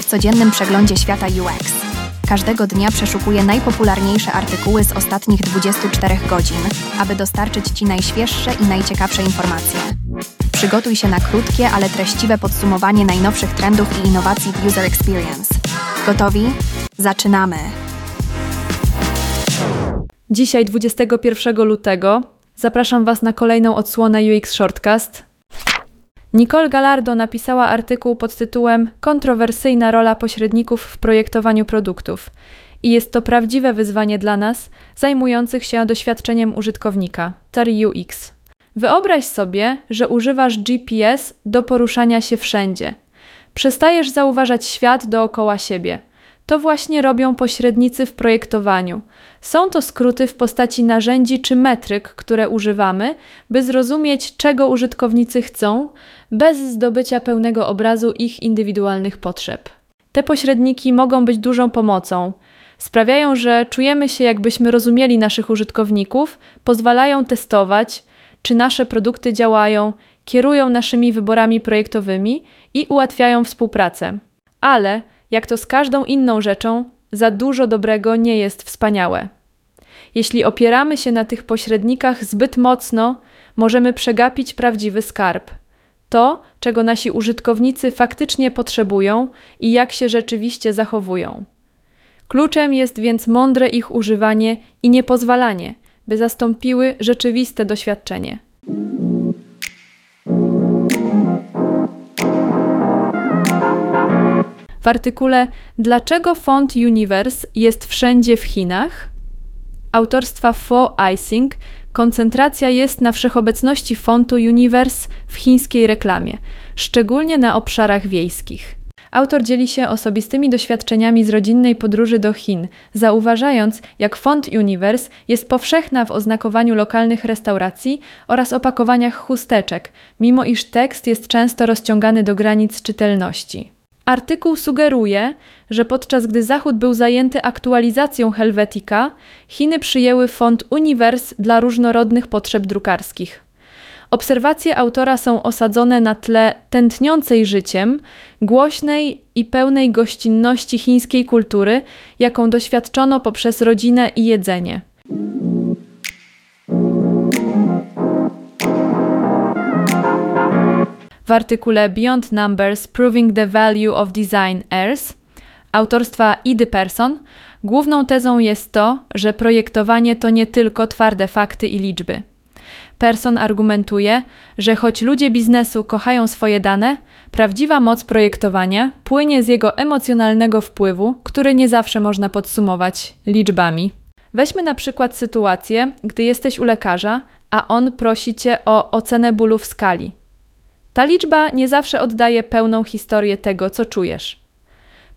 W codziennym przeglądzie świata UX. Każdego dnia przeszukuję najpopularniejsze artykuły z ostatnich 24 godzin, aby dostarczyć Ci najświeższe i najciekawsze informacje. Przygotuj się na krótkie, ale treściwe podsumowanie najnowszych trendów i innowacji w User Experience. Gotowi? Zaczynamy! Dzisiaj, 21 lutego, zapraszam Was na kolejną odsłonę UX Shortcast. Nicole Gallardo napisała artykuł pod tytułem Kontrowersyjna rola pośredników w projektowaniu produktów. I jest to prawdziwe wyzwanie dla nas, zajmujących się doświadczeniem użytkownika, TAR UX. Wyobraź sobie, że używasz GPS do poruszania się wszędzie. Przestajesz zauważać świat dookoła siebie – to właśnie robią pośrednicy w projektowaniu. Są to skróty w postaci narzędzi czy metryk, które używamy, by zrozumieć, czego użytkownicy chcą, bez zdobycia pełnego obrazu ich indywidualnych potrzeb. Te pośredniki mogą być dużą pomocą. Sprawiają, że czujemy się, jakbyśmy rozumieli naszych użytkowników, pozwalają testować, czy nasze produkty działają, kierują naszymi wyborami projektowymi i ułatwiają współpracę. Ale jak to z każdą inną rzeczą, za dużo dobrego nie jest wspaniałe. Jeśli opieramy się na tych pośrednikach zbyt mocno, możemy przegapić prawdziwy skarb. To, czego nasi użytkownicy faktycznie potrzebują i jak się rzeczywiście zachowują. Kluczem jest więc mądre ich używanie i niepozwalanie, by zastąpiły rzeczywiste doświadczenie. W artykule Dlaczego font Universe jest wszędzie w Chinach? Autorstwa Fo Icing koncentracja jest na wszechobecności fontu Universe w chińskiej reklamie, szczególnie na obszarach wiejskich. Autor dzieli się osobistymi doświadczeniami z rodzinnej podróży do Chin, zauważając, jak font Universe jest powszechna w oznakowaniu lokalnych restauracji oraz opakowaniach chusteczek, mimo iż tekst jest często rozciągany do granic czytelności. Artykuł sugeruje, że podczas gdy Zachód był zajęty aktualizacją Helvetica, Chiny przyjęły font Univers dla różnorodnych potrzeb drukarskich. Obserwacje autora są osadzone na tle tętniącej życiem, głośnej i pełnej gościnności chińskiej kultury, jaką doświadczono poprzez rodzinę i jedzenie. W artykule Beyond Numbers Proving the Value of Design Airs autorstwa Idy Person, główną tezą jest to, że projektowanie to nie tylko twarde fakty i liczby. Person argumentuje, że choć ludzie biznesu kochają swoje dane, prawdziwa moc projektowania płynie z jego emocjonalnego wpływu, który nie zawsze można podsumować liczbami. Weźmy na przykład sytuację, gdy jesteś u lekarza, a on prosi cię o ocenę bólu w skali ta liczba nie zawsze oddaje pełną historię tego, co czujesz.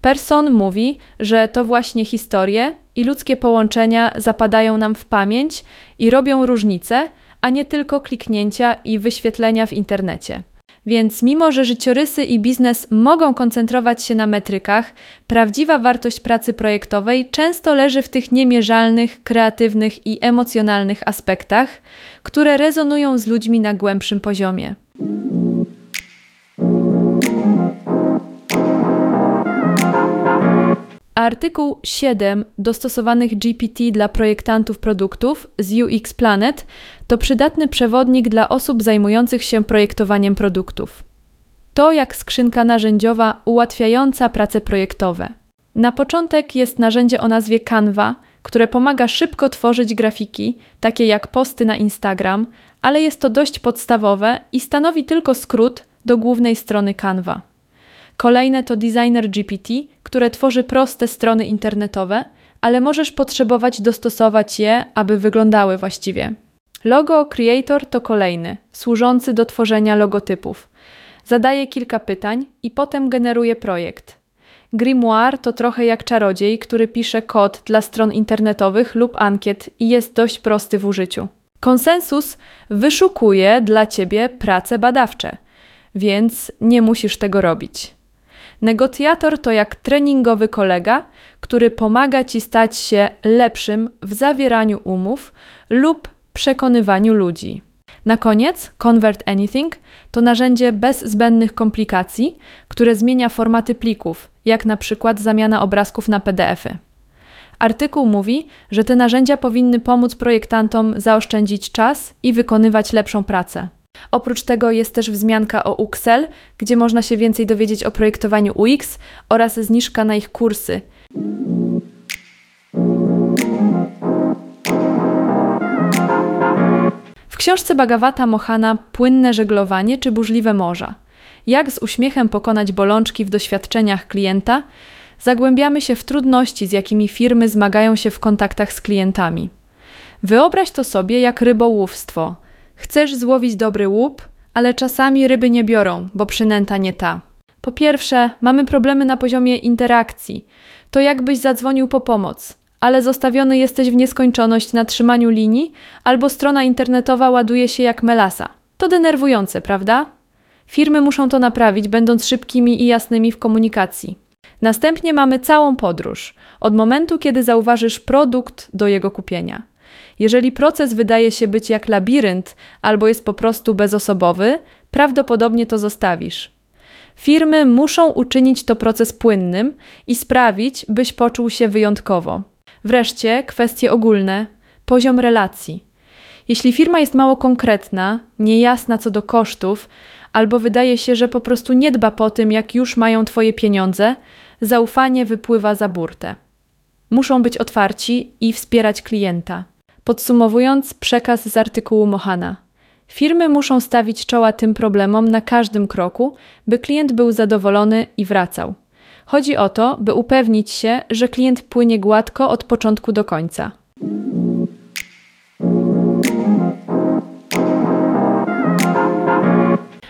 Person mówi, że to właśnie historie i ludzkie połączenia zapadają nam w pamięć i robią różnicę, a nie tylko kliknięcia i wyświetlenia w internecie. Więc mimo, że życiorysy i biznes mogą koncentrować się na metrykach, prawdziwa wartość pracy projektowej często leży w tych niemierzalnych, kreatywnych i emocjonalnych aspektach, które rezonują z ludźmi na głębszym poziomie. Artykuł 7 dostosowanych GPT dla projektantów produktów z UX Planet to przydatny przewodnik dla osób zajmujących się projektowaniem produktów. To jak skrzynka narzędziowa ułatwiająca prace projektowe. Na początek jest narzędzie o nazwie Canva, które pomaga szybko tworzyć grafiki, takie jak posty na Instagram, ale jest to dość podstawowe i stanowi tylko skrót do głównej strony Canva. Kolejne to Designer GPT, które tworzy proste strony internetowe, ale możesz potrzebować dostosować je, aby wyglądały właściwie. Logo Creator to kolejny, służący do tworzenia logotypów. Zadaje kilka pytań i potem generuje projekt. Grimoire to trochę jak czarodziej, który pisze kod dla stron internetowych lub ankiet i jest dość prosty w użyciu. Konsensus wyszukuje dla ciebie prace badawcze, więc nie musisz tego robić. Negocjator to jak treningowy kolega, który pomaga ci stać się lepszym w zawieraniu umów lub przekonywaniu ludzi. Na koniec, Convert Anything to narzędzie bez zbędnych komplikacji, które zmienia formaty plików, jak na przykład zamiana obrazków na PDF-y. Artykuł mówi, że te narzędzia powinny pomóc projektantom zaoszczędzić czas i wykonywać lepszą pracę. Oprócz tego jest też wzmianka o UXL, gdzie można się więcej dowiedzieć o projektowaniu UX oraz zniżka na ich kursy. Książce Bagawata Mohana Płynne żeglowanie czy burzliwe morza. Jak z uśmiechem pokonać bolączki w doświadczeniach klienta, zagłębiamy się w trudności, z jakimi firmy zmagają się w kontaktach z klientami. Wyobraź to sobie jak rybołówstwo. Chcesz złowić dobry łup, ale czasami ryby nie biorą, bo przynęta nie ta. Po pierwsze, mamy problemy na poziomie interakcji. To jakbyś zadzwonił po pomoc, ale zostawiony jesteś w nieskończoność na trzymaniu linii, albo strona internetowa ładuje się jak melasa. To denerwujące, prawda? Firmy muszą to naprawić, będąc szybkimi i jasnymi w komunikacji. Następnie mamy całą podróż, od momentu, kiedy zauważysz produkt do jego kupienia. Jeżeli proces wydaje się być jak labirynt albo jest po prostu bezosobowy, prawdopodobnie to zostawisz. Firmy muszą uczynić to proces płynnym i sprawić, byś poczuł się wyjątkowo. Wreszcie kwestie ogólne, poziom relacji. Jeśli firma jest mało konkretna, niejasna co do kosztów, albo wydaje się, że po prostu nie dba po tym, jak już mają Twoje pieniądze, zaufanie wypływa za burtę. Muszą być otwarci i wspierać klienta. Podsumowując przekaz z artykułu Mohana. Firmy muszą stawić czoła tym problemom na każdym kroku, by klient był zadowolony i wracał. Chodzi o to, by upewnić się, że klient płynie gładko od początku do końca.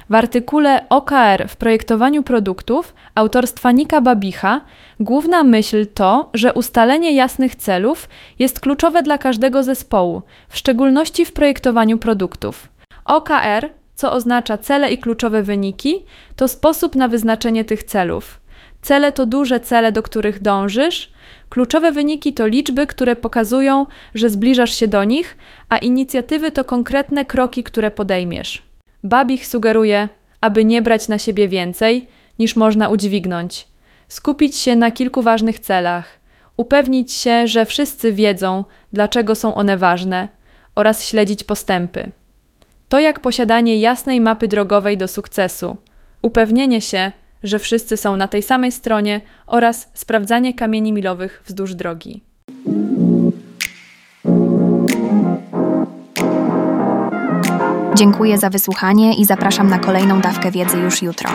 W artykule OKR w projektowaniu produktów autorstwa Nika Babicha główna myśl to, że ustalenie jasnych celów jest kluczowe dla każdego zespołu, w szczególności w projektowaniu produktów. OKR, co oznacza cele i kluczowe wyniki, to sposób na wyznaczenie tych celów. Cele to duże cele, do których dążysz. Kluczowe wyniki to liczby, które pokazują, że zbliżasz się do nich, a inicjatywy to konkretne kroki, które podejmiesz. Babich sugeruje, aby nie brać na siebie więcej, niż można udźwignąć. Skupić się na kilku ważnych celach, upewnić się, że wszyscy wiedzą, dlaczego są one ważne, oraz śledzić postępy. To jak posiadanie jasnej mapy drogowej do sukcesu, upewnienie się, że wszyscy są na tej samej stronie oraz sprawdzanie kamieni milowych wzdłuż drogi. Dziękuję za wysłuchanie i zapraszam na kolejną dawkę wiedzy już jutro.